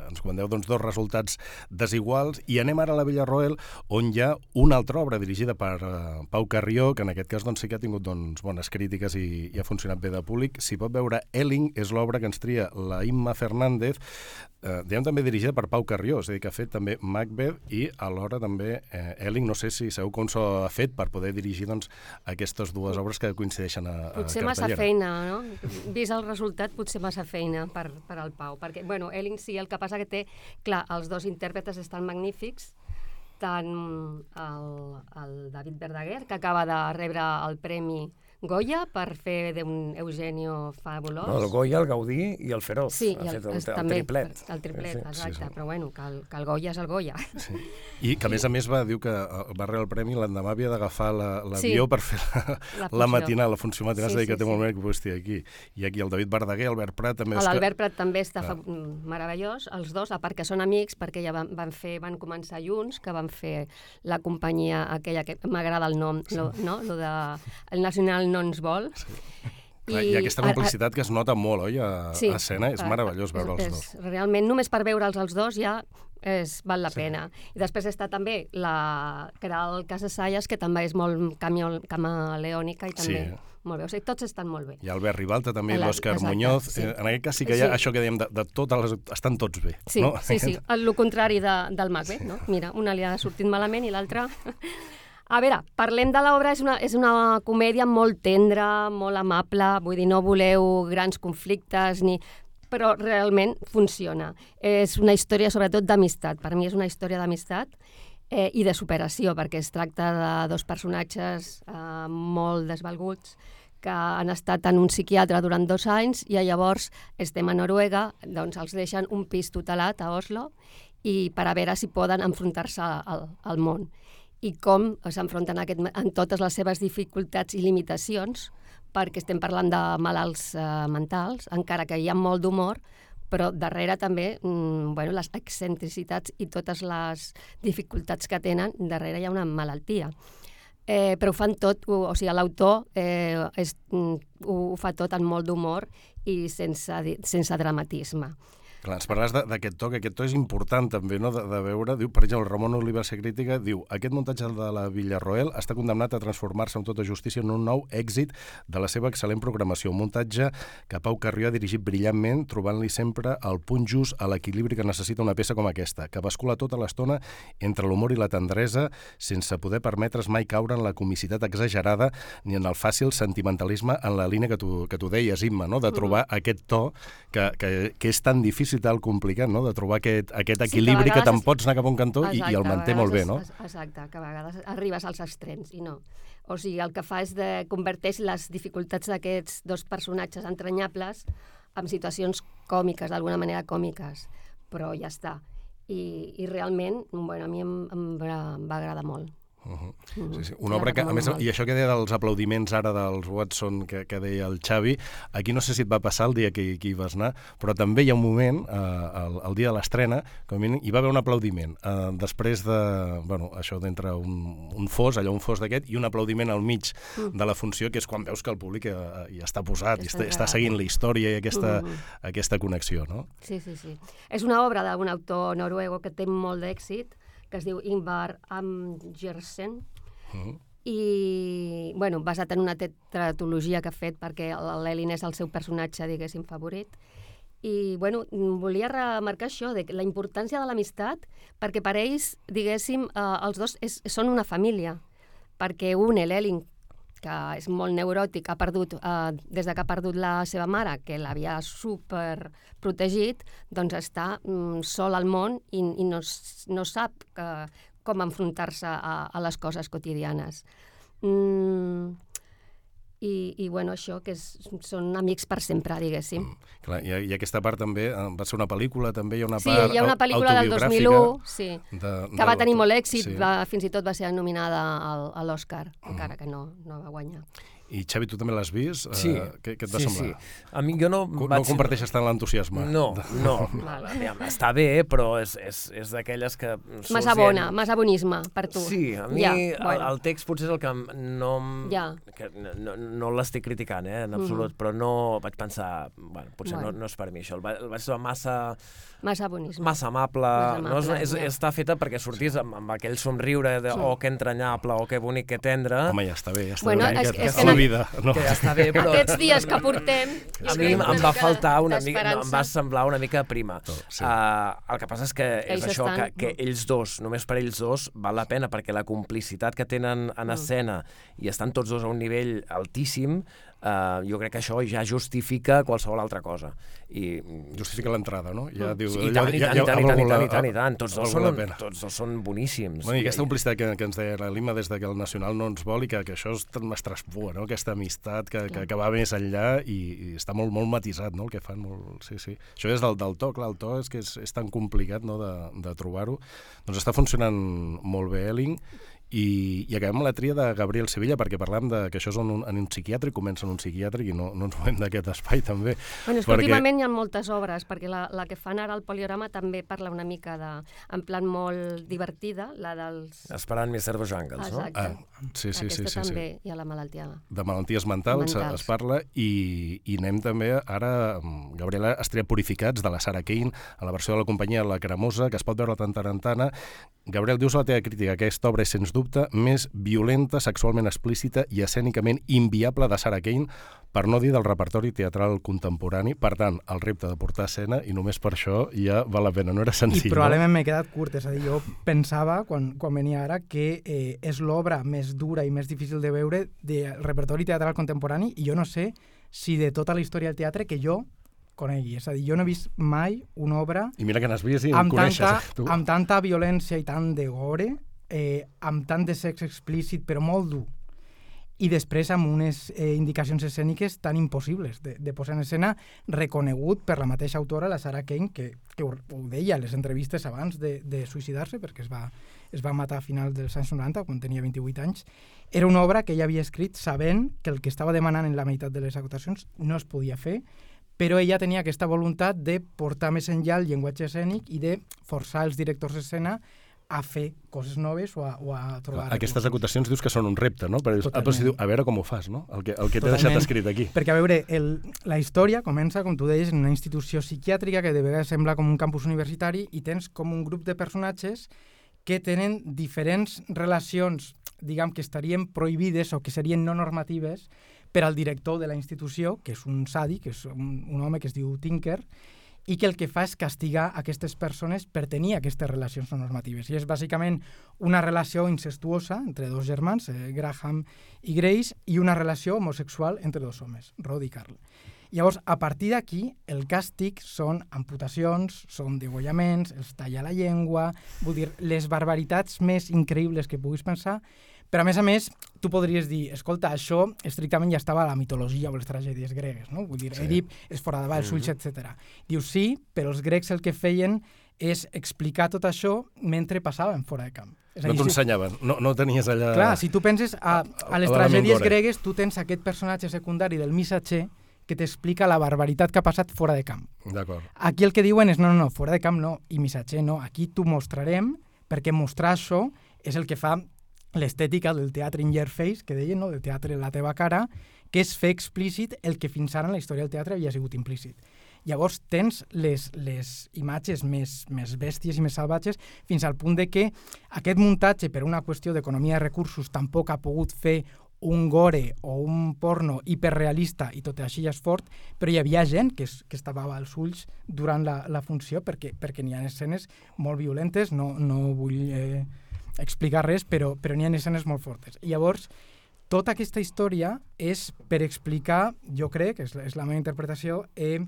ens comenteu doncs, dos resultats desiguals, i anem ara a la Villarroel, on hi ha una altra obra dirigida per uh, Pau Carrió, que en aquest cas doncs, sí que ha tingut doncs, bones crítiques i, i ha funcionat bé de públic. S'hi pot veure Elling, és l'obra que ens tria la Imma Fernández, eh, diguem també dirigida per Pau Carrió, és a dir, que ha fet també Macbeth i alhora també eh, Elling, no sé si sabeu com s'ho ha fet per poder dirigir doncs, aquestes dues obres que coincideixen a, a Potser massa feina, no? Vist el resultat, potser massa feina per, per al Pau, perquè, bueno, Elling sí, el que passa que té, clar, els dos intèrpretes estan magnífics, tant el, el David Verdaguer, que acaba de rebre el premi Goya per fer d'un Eugenio fabulós. No, el Goya, el Gaudí i el Feroz. Sí, ha el, fet el, el, el també, triplet. El triplet, Sí, sí, exacte. sí, sí. Però bueno, que el, que el Goya és el Goya. Sí. I que a més a més va dir que eh, va rebre el premi l'endemà havia d'agafar l'avió Sí. per fer la, La la, matinal, la funció matinal, Sí, és a dir, que sí, té molt sí. bé que puguis estar aquí. I aquí el David Verdaguer, Albert Prat, també... que- L'Albert Prat també està mm, meravellós, els dos, a part que són amics, perquè ja van, van, fer, van començar junts, que van fer la companyia aquella que m'agrada el nom, lo, no? Lo de el Nacional no ens vol. Clar, I, aquesta a- a- complicitat que es nota molt, oi, a, Sí, a escena? És meravellós veure els dos. Realment, només per veure'ls els dos ja és, val la sí. pena. I després està també la Caral Casasallas, que també és molt camaleònica i també Sí. molt bé. O sigui, tots estan molt bé. I Albert Ribalta també, i l'Òscar Muñoz. sí. Eh, en aquest cas sí que hi ha Sí. això que dèiem de, de totes les... Estan tots bé, Sí, no? sí, sí, el lo contrari de, del Macbeth, no? Mira, una li ha sortit malament i l'altra... A veure, parlem de l'obra, és, una, és una comèdia molt tendra, molt amable, vull dir, no voleu grans conflictes, ni però realment funciona. És una història sobretot d'amistat, per mi és una història d'amistat eh, i de superació, perquè es tracta de dos personatges eh, molt desvalguts que han estat en un psiquiatre durant dos anys i llavors estem a Noruega, doncs els deixen un pis tutelat a Oslo i per a veure si poden enfrontar-se al, al món i com s'enfronten en totes les seves dificultats i limitacions, perquè estem parlant de malalts eh, mentals, encara que hi ha molt d'humor, però darrere també mm, bueno, les excentricitats i totes les dificultats que tenen, darrere hi ha una malaltia. Eh, però ho fan tot, o, o sigui, l'autor eh, és, mm, ho, fa tot amb molt d'humor i sense, sense dramatisme. Clar, ens parles d'aquest to, que aquest to és important també, no?, de, de veure, diu, per exemple, Ramon Oliva ser crítica, diu, aquest muntatge de la Villarroel està condemnat a transformar-se amb tota justícia en un nou èxit de la seva excel·lent programació, un muntatge que Pau Carrió ha dirigit brillantment, trobant-li sempre el punt just a l'equilibri que necessita una peça com aquesta, que bascula tota l'estona entre l'humor i la tendresa, sense poder permetre's mai caure en la comicitat exagerada ni en el fàcil sentimentalisme en la línia que tu, que tu deies, Imma, no?, de trobar aquest to que, que, que és tan difícil, tan complicat, no?, de trobar aquest, aquest Sí, que equilibri que, te'n pots anar cap a un cantó i, i el Exacte, manté molt bé, no? Exacte, que a vegades arribes als extrems i no. O sigui, el que fa és de converteix les dificultats d'aquests dos personatges entranyables en situacions còmiques, d'alguna manera còmiques, però ja està. I, i realment, bueno, a mi em, em, va, em va agradar molt. Uh -huh. Sí, sí. Una obra que, a més, i això que deia dels aplaudiments ara dels Watson que, que deia el Xavi, aquí no sé si et va passar el dia que, que hi vas anar, però també hi ha un moment, eh, el, el dia de l'estrena, mi hi va haver un aplaudiment. Eh, després de, bueno, això d'entre un, un fos, allò un fos d'aquest, i un aplaudiment al mig Mm. de la funció, que és quan veus que el públic eh, hi està posat, i Està està, està seguint la història i aquesta, Mhm. aquesta connexió, no? Sí, sí, sí. És una obra d'un autor noruego que té molt d'èxit, que es diu Ingvar Amgersen, Uh -huh. i, bueno, basat en una tetratologia que ha fet perquè l'Elin és el seu personatge, diguéssim, favorit. I, bueno, volia remarcar això, de la importància de l'amistat, perquè per ells, diguéssim, eh, els dos és, són una família, perquè un, l'Elin, que és molt neuròtic, ha perdut, eh, des de que ha perdut la seva mare, que l'havia super protegit, doncs està mm, sol al món i, i no, no sap que, com enfrontar-se a, a les coses quotidianes. Mm, i, I, bueno, això, que és, són amics per sempre, diguéssim. Clar, i, I aquesta part també, eh, va ser una pel·lícula, també hi ha una Sí, part hi ha una pel·lícula del autobiogràfica 2001, sí, de, que va tenir molt èxit, Sí. va, fins i tot va ser nominada al, a l'Oscar, encara que no, no va guanyar. I Xavi, tu també l'has vist? Sí. Uh, què, què et va sí, semblar? Sí. A mi jo no... No vaig... comparteixes tant l'entusiasme? No, no. Està bé, però és, és, és d'aquelles que... Massa dient- bona, massa bonisme per tu. Sí, a mi Ja, el, bueno. el text potser és el que no... Ja. Que no, no, no l'estic criticant, eh, en absolut, però no vaig pensar... Bueno, potser Bueno. no, no és per mi això. El, va, el vaig trobar massa, Massa bonisme. massa amable. Massa no, és, amable, és, ja. està feta perquè sortís amb, amb aquell somriure de oh, que entranyable, oh, que bonic, que tendre. Home, ja està bé, ja està Bueno, bé. és- que, és que no- vida. No. que ja està bé, però... Aquests dies que portem... A mi em, va faltar una mica, no, em va semblar una mica prima. Sí. Uh, el que passa és que és Ells això, que, estan- que ells dos, només per ells dos, val la pena, perquè la complicitat que tenen en escena i estan tots dos a un nivell altíssim, uh, jo crec que això ja justifica qualsevol altra cosa. I, Justifica l'entrada, no? Ja diu, I tant, i tant, ja- i tant, i tant, i tant, i tant, i tant. Tots dos, són, tots dos són boníssims. Bueno, I aquesta complicitat que, que ens deia la Lima des de que el Nacional no ens vol i que, que això es, es traspua, no? aquesta amistat que, que, que va més enllà i, i està molt, molt matisat no? el que fan. Molt, sí, sí. Això és del, del to, clar, el to és que és, és tan complicat no? de, de trobar-ho. Doncs està funcionant molt bé Elling i, i acabem la tria de Gabriel Sevilla perquè parlam de que això és en un, en un psiquiàtric, comença en un psiquiàtric i no, no ens movem d'aquest espai també. Bueno, és que últimament hi ha moltes obres, perquè la, la que fan ara al Poliorama també parla una mica de, en plan molt divertida, la dels... Esperant Mr. Bojangles, no? Exacte. Ah, sí, sí, sí, Aquesta sí, sí. també hi ha la malaltia. de malalties mentals, Mentals. es parla i, i anem també ara amb Gabriela Estrella Purificats de la Sarah Kane a la versió de la companyia La Cremosa que es pot veure tant en tant Gabriel, dius a la teva crítica que aquesta obra és sens dubte més violenta, sexualment explícita i escènicament inviable de Sarah Kane per no dir del repertori teatral contemporani. Per tant, el repte de portar escena i només per això ja val la pena, no era I senzill. probablement m'he quedat curt, és a dir, jo pensava, quan, quan venia ara, que eh, és l'obra més dura i més difícil de veure del repertori teatral contemporani i jo no sé si de tota la història del teatre que jo conegui. És a dir, jo no he vist mai una obra no? I mira que n'has vist i amb coneixes. tanta, eh, tu. amb tanta violència i tant de gore, eh, amb tant de sexe explícit, però molt dur, i després amb unes eh, indicacions escèniques tan impossibles de, de posar en escena, reconegut per la mateixa autora, la Sarah Kane, que, que ho, ho deia a les entrevistes abans de, de suïcidar-se, perquè es va, es va matar a finals dels anys 90, quan tenia 28 anys, era una obra que ella havia escrit sabent que el que estava demanant en la meitat de les acotacions no es podia fer, però ella tenia aquesta voluntat de portar més enllà el llenguatge escènic i de forçar els directors d'escena a fer coses noves o a, o a trobar... Aquestes recursos. acotacions dius que són un repte, no? Però, ah, però si diu, a veure com ho fas, no? El que, el que t'he deixat escrit aquí. Perquè, a veure, el, la història comença, com tu deies, en una institució psiquiàtrica que de vegades sembla com un campus universitari i tens com un grup de personatges que tenen diferents relacions, diguem, que estarien prohibides o que serien no normatives per al director de la institució, que és un sàdic, que és un, un home que es diu Tinker, i que el que fa és castigar aquestes persones per tenir aquestes relacions no normatives. I és bàsicament una relació incestuosa entre dos germans, eh, Graham i Grace, i una relació homosexual entre dos homes, Rod i Carl. Llavors, a partir d'aquí, el càstig són amputacions, són degollaments, els talla la llengua, vull dir, les barbaritats més increïbles que puguis pensar, però a més a més, tu podries dir, escolta, això estrictament ja estava a la mitologia o les tragèdies gregues, no? Vull dir, sí. Edip es foradava els ulls, etc. Dius, sí, però els grecs el que feien és explicar tot això mentre passaven fora de camp. És No t'ensenyaven, no, no tenies allà... Clar, si tu penses a, a les a tragèdies gregues, tu tens aquest personatge secundari del missatger que t'explica la barbaritat que ha passat fora de camp. D'acord. Aquí el que diuen és, no, no, no, fora de camp no, i missatger no, aquí t'ho mostrarem, perquè mostrar això és el que fa l'estètica del teatre in your face, que deien, no? del teatre en la teva cara, que és fer explícit el que fins ara en la història del teatre havia sigut implícit. Llavors tens les, les imatges més, més bèsties i més salvatges fins al punt de que aquest muntatge, per una qüestió d'economia de recursos, tampoc ha pogut fer un gore o un porno hiperrealista i tot així és fort, però hi havia gent que, es, que estava als ulls durant la, la funció perquè, perquè n'hi ha escenes molt violentes, no, no vull eh, explicar res, però, però n'hi ha escenes molt fortes. I llavors, tota aquesta història és per explicar, jo crec, és, la- és la meva interpretació, eh,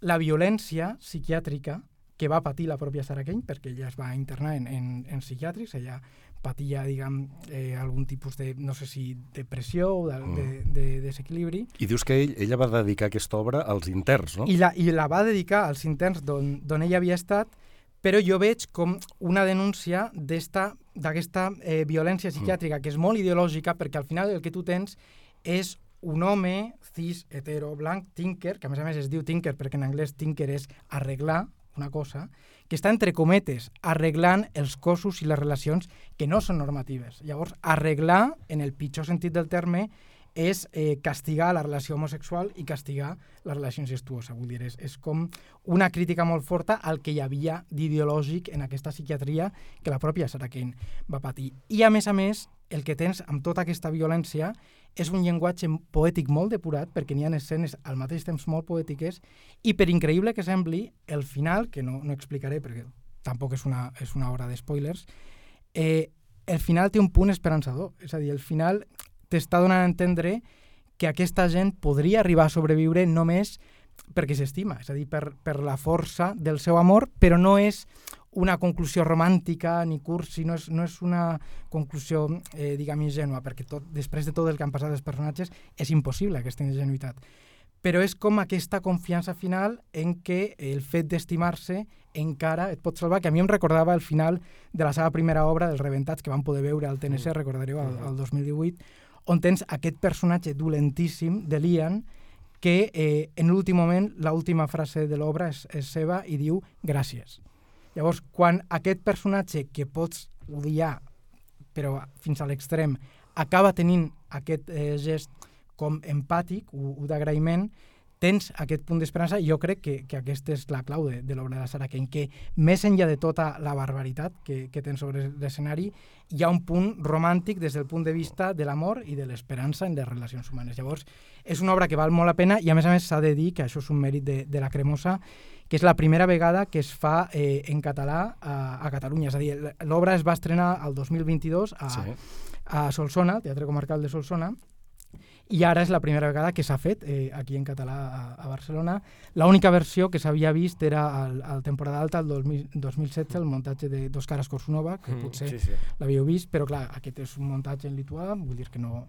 la violència psiquiàtrica que va patir la pròpia Sarah Kane, perquè ella es va internar en, en, en psiquiàtrics, ella patia, diguem, eh, algun tipus de, no sé si depressió o de, de, de desequilibri, I dius que ell, ella va dedicar aquesta obra als interns, no? i la, i la va dedicar als interns d'on d'on ella havia estat, però jo veig com una denúncia d'aquesta eh, violència psiquiàtrica, que és molt ideològica, perquè al final el que tu tens és un home cis, hetero, blanc, tinker, que a més a més es diu tinker perquè en anglès tinker és arreglar una cosa, que està entre cometes arreglant els cossos i les relacions que no són normatives. Llavors, arreglar, en el pitjor sentit del terme, és eh, castigar la relació homosexual i castigar la relació incestuosa. Vull dir, és, és com una crítica molt forta al que hi havia d'ideològic en aquesta psiquiatria que la pròpia Sarah Kane va patir. I, a més a més, el que tens amb tota aquesta violència és un llenguatge poètic molt depurat perquè n'hi ha escenes al mateix temps molt poètiques i per increïble que sembli, el final, que no, no explicaré perquè tampoc és una, és una hora de spoilers, eh, el final té un punt esperançador. És a dir, el final t'està donant a entendre que aquesta gent podria arribar a sobreviure només perquè s'estima, és a dir, per, per la força del seu amor, però no és una conclusió romàntica ni cursi, no és, no és una conclusió, eh, diguem, ingenua, perquè tot, després de tot el que han passat els personatges és impossible aquesta ingenuïtat. Però és com aquesta confiança final en què el fet d'estimar-se encara et pot salvar, que a mi em recordava el final de la seva primera obra, dels Reventats, que vam poder veure al TNC, recordareu, al, al 2018, on tens aquest personatge dolentíssim de Lian que eh, en l'últim moment, l'última frase de l'obra és, és seva i diu gràcies. Llavors, quan aquest personatge que pots odiar, però fins a l'extrem, acaba tenint aquest eh, gest com empàtic o, o d'agraïment, tens aquest punt d'esperança i jo crec que, que aquesta és la clau de, de l'obra de la Sara Kane, que més enllà de tota la barbaritat que, que tens sobre l'escenari, hi ha un punt romàntic des del punt de vista de l'amor i de l'esperança en les relacions humanes. Llavors, és una obra que val molt la pena i a més a més s'ha de dir que això és un mèrit de, de la Cremosa, que és la primera vegada que es fa eh, en català a, a Catalunya. És a dir, l'obra es va estrenar el 2022 a, sí. a Solsona, Teatre Comarcal de Solsona, i ara és la primera vegada que s'ha fet eh, aquí en català a, a Barcelona. L'única versió que s'havia vist era al, al temporada alta, el 2000, 2016, el muntatge de Dos cares Korsunova, que mm, potser sí, sí. l'havíeu vist, però clar, aquest és un muntatge en lituà, vull dir que no,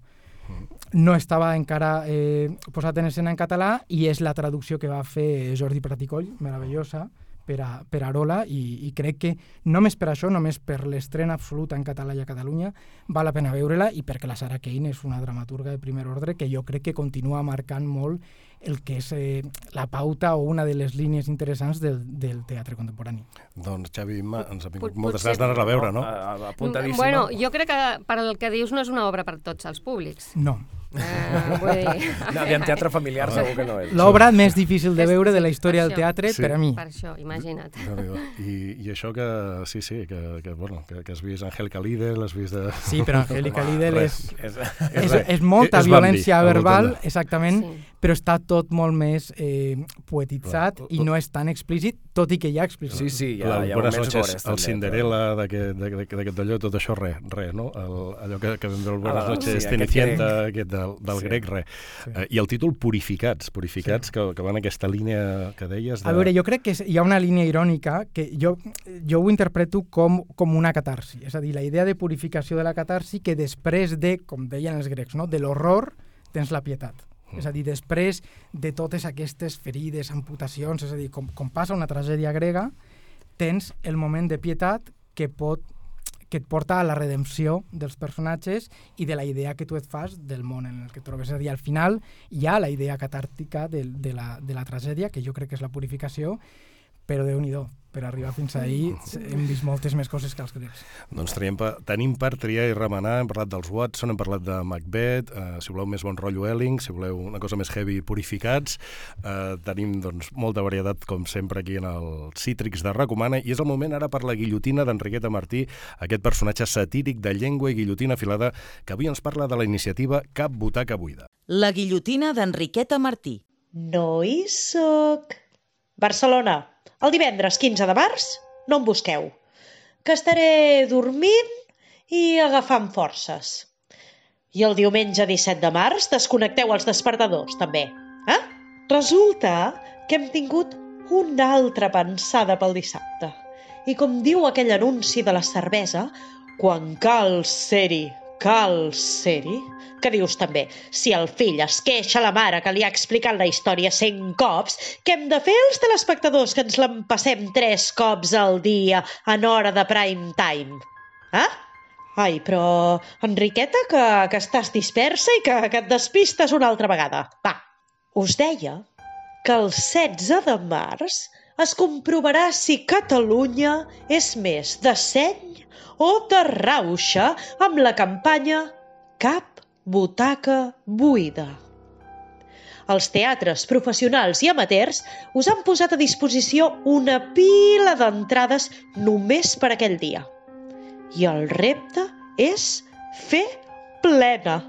no estava encara eh, posat en escena en català i és la traducció que va fer Jordi Praticoll, meravellosa, per a, per a Arola i, i crec que només per això, només per l'estrena absoluta en català i a Catalunya, val la pena veure-la i perquè la Sara Kane és una dramaturga de primer ordre que jo crec que continua marcant molt el que és eh, la pauta o una de les línies interessants del, del teatre contemporani. Doncs Xavi, ens ha vingut moltes ganes d'anar a veure, no? Apuntadíssima. Bueno, jo crec que per el que dius no és una obra per tots els públics. No. Uh, vull dir... No, aviam, teatre familiar segur que no és. L'obra més difícil de veure de la història del teatre sí. per a mi. Per això, imagina't. I, I això que, sí, sí, que, que, bueno, que, que has vist Angélica Lidl, has vist... De... Sí, però Angélica Lidl és, és, és, és molta és violència bambi, verbal, exactament, sí. però està tot molt més eh, poetitzat i no és tan explícit, tot i que hi ha explícit. Sí, sí, hi ha, hi ha Buenas noches, el Cinderella d'aquest d'allò, tot això, res, res, no? El, allò que, que vam veure Buenas ah, noches, sí, Cenicienta, aquest del, del sí. grec, res. Sí. Uh, I el títol Purificats, Purificats, sí. que, que van aquesta línia que deies... De... A veure, jo crec que hi ha una línia irònica que jo, jo ho interpreto com, com una catarsi, és a dir, la idea de purificació de la catarsi que després de, com deien els grecs, no? de l'horror tens la pietat. Mm. És a dir, després de totes aquestes ferides, amputacions, és a dir, com, com passa una tragèdia grega, tens el moment de pietat que pot que et porta a la redempció dels personatges i de la idea que tu et fas del món en el que et trobes. És a dir, al final hi ha la idea catàrtica de, de, la, de la tragèdia, que jo crec que és la purificació, però déu nhi per arribar fins ahir hem vist moltes més coses que els grecs. Doncs tenim, tenim per triar i remenar, hem parlat dels Watson, hem parlat de Macbeth, eh, si voleu més bon rotllo Elling, si voleu una cosa més heavy, Purificats, eh, tenim doncs, molta varietat, com sempre, aquí en el Cítrics de Recomana, i és el moment ara per la guillotina d'Enriqueta Martí, aquest personatge satíric de llengua i guillotina afilada, que avui ens parla de la iniciativa Cap butaca buida. La guillotina d'Enriqueta Martí. No hi soc. Barcelona, el divendres 15 de març no em busqueu, que estaré dormint i agafant forces. I el diumenge 17 de març desconnecteu els despertadors, també. Eh? Resulta que hem tingut una altra pensada pel dissabte. I com diu aquell anunci de la cervesa, quan cal ser-hi cal ser-hi? Que dius també, si el fill es queixa la mare que li ha explicat la història cent cops, què hem de fer els telespectadors que ens l'empassem tres cops al dia en hora de prime time? Eh? Ai, però, Enriqueta, que, que estàs dispersa i que, que et despistes una altra vegada. Va, us deia que el 16 de març es comprovarà si Catalunya és més de seny o de rauxa amb la campanya Cap butaca buida. Els teatres professionals i amateurs us han posat a disposició una pila d'entrades només per aquell dia. I el repte és fer plena.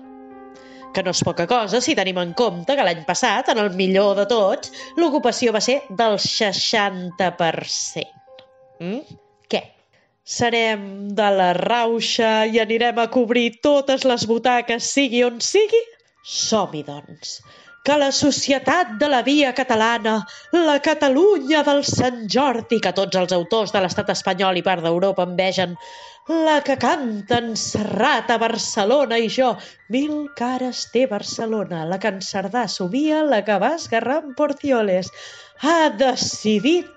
Que no és poca cosa si tenim en compte que l'any passat, en el millor de tots, l'ocupació va ser del 60%. Mm? Què? Serem de la rauxa i anirem a cobrir totes les butaques, sigui on sigui? Som-hi, doncs que la societat de la via catalana, la Catalunya del Sant Jordi, que tots els autors de l'estat espanyol i part d'Europa envegen, la que canten Serrat a Barcelona i jo, mil cares té Barcelona, la que en Cerdà subia, la que va esgarrar en Porcioles, ha decidit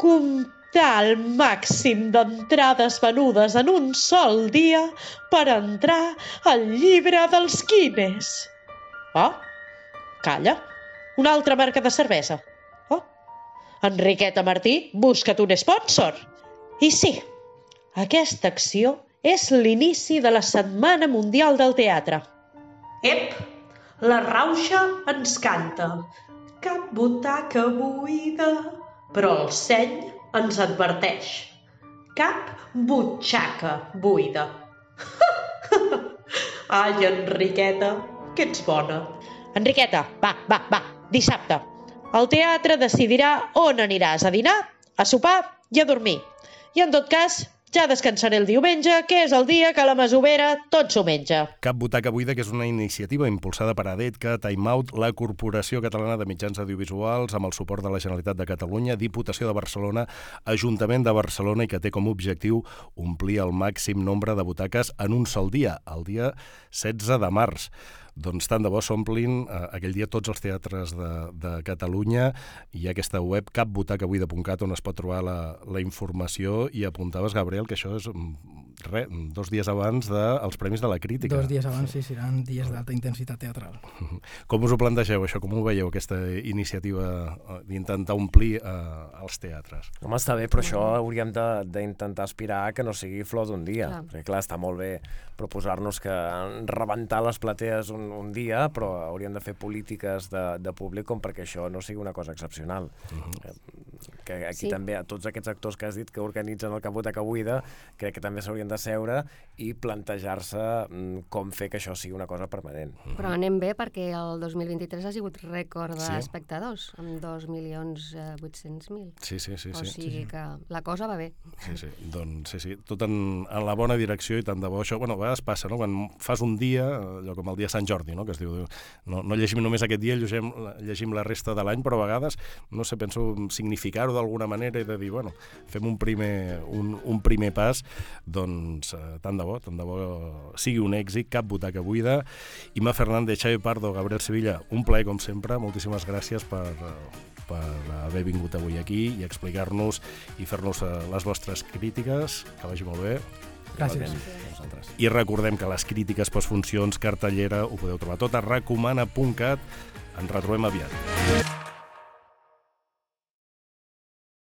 comptar el màxim d'entrades venudes en un sol dia per entrar al llibre dels Guinness. Oh, Calla. Una altra marca de cervesa. Oh. Enriqueta Martí, busca't un sponsor. I sí, aquesta acció és l'inici de la Setmana Mundial del Teatre. Ep, la rauxa ens canta. Cap butaca buida. Però el seny ens adverteix. Cap butxaca buida. Ai, Enriqueta, que ets bona. Enriqueta, va, va, va, dissabte. El teatre decidirà on aniràs a dinar, a sopar i a dormir. I en tot cas, ja descansaré el diumenge, que és el dia que la masovera tot s'ho menja. Cap butaca buida, que és una iniciativa impulsada per ADETCA, Time Out, la Corporació Catalana de Mitjans Audiovisuals, amb el suport de la Generalitat de Catalunya, Diputació de Barcelona, Ajuntament de Barcelona, i que té com a objectiu omplir el màxim nombre de butaques en un sol dia, el dia 16 de març. Doncs tant de bo s'omplin eh, aquell dia tots els teatres de, de Catalunya. Ha aquesta web capbutacabuida.cat on es pot trobar la, la informació i apuntaves, Gabriel, que això és mm, re, dos dies abans dels Premis de la Crítica. Dos dies abans, sí, seran dies d'alta intensitat teatral. Com us ho plantegeu, això? Com ho veieu, aquesta iniciativa eh, d'intentar omplir eh, els teatres? Home, està bé, però això hauríem d'intentar aspirar a que no sigui flor d'un dia. Clar. Perquè, clar, està molt bé proposar-nos que rebentar les platees un, un dia, però hauríem de fer polítiques de, de públic com perquè això no sigui una cosa excepcional. Uh -huh. Que aquí Sí. també, a tots aquests actors que has dit que organitzen el Capoteca Buida, crec que també s'haurien de seure i plantejar-se mm, com fer que això sigui una cosa permanent. Però anem bé perquè el 2023 ha sigut rècord Sí. d'espectadors, amb 2.800.000. Sí, sí, sí. o sí. sigui que la cosa va bé. Sí, sí, doncs sí, sí, tot en, en la bona direcció i tant de bo. Això, bueno, a vegades passa, no? Quan fas un dia, allò com el dia Sant Jordi, no? Que es diu, no, no llegim només aquest dia, llegim, llegim la resta de l'any, però a vegades, no sé, penso significar-ho d'alguna manera i de dir, bueno, fem un primer, un, un primer pas, doncs eh, tant de bo, tant de bo sigui un èxit, cap butaca buida. Ima Fernández, Xavi Pardo, Gabriel Sevilla, un plaer com sempre, moltíssimes gràcies per, per haver vingut avui aquí i explicar-nos i fer-nos eh, les vostres crítiques, que vagi molt bé. Gràcies. I recordem que les crítiques postfuncions, cartellera, ho podeu trobar tot a recomana.cat. Ens retrobem aviat.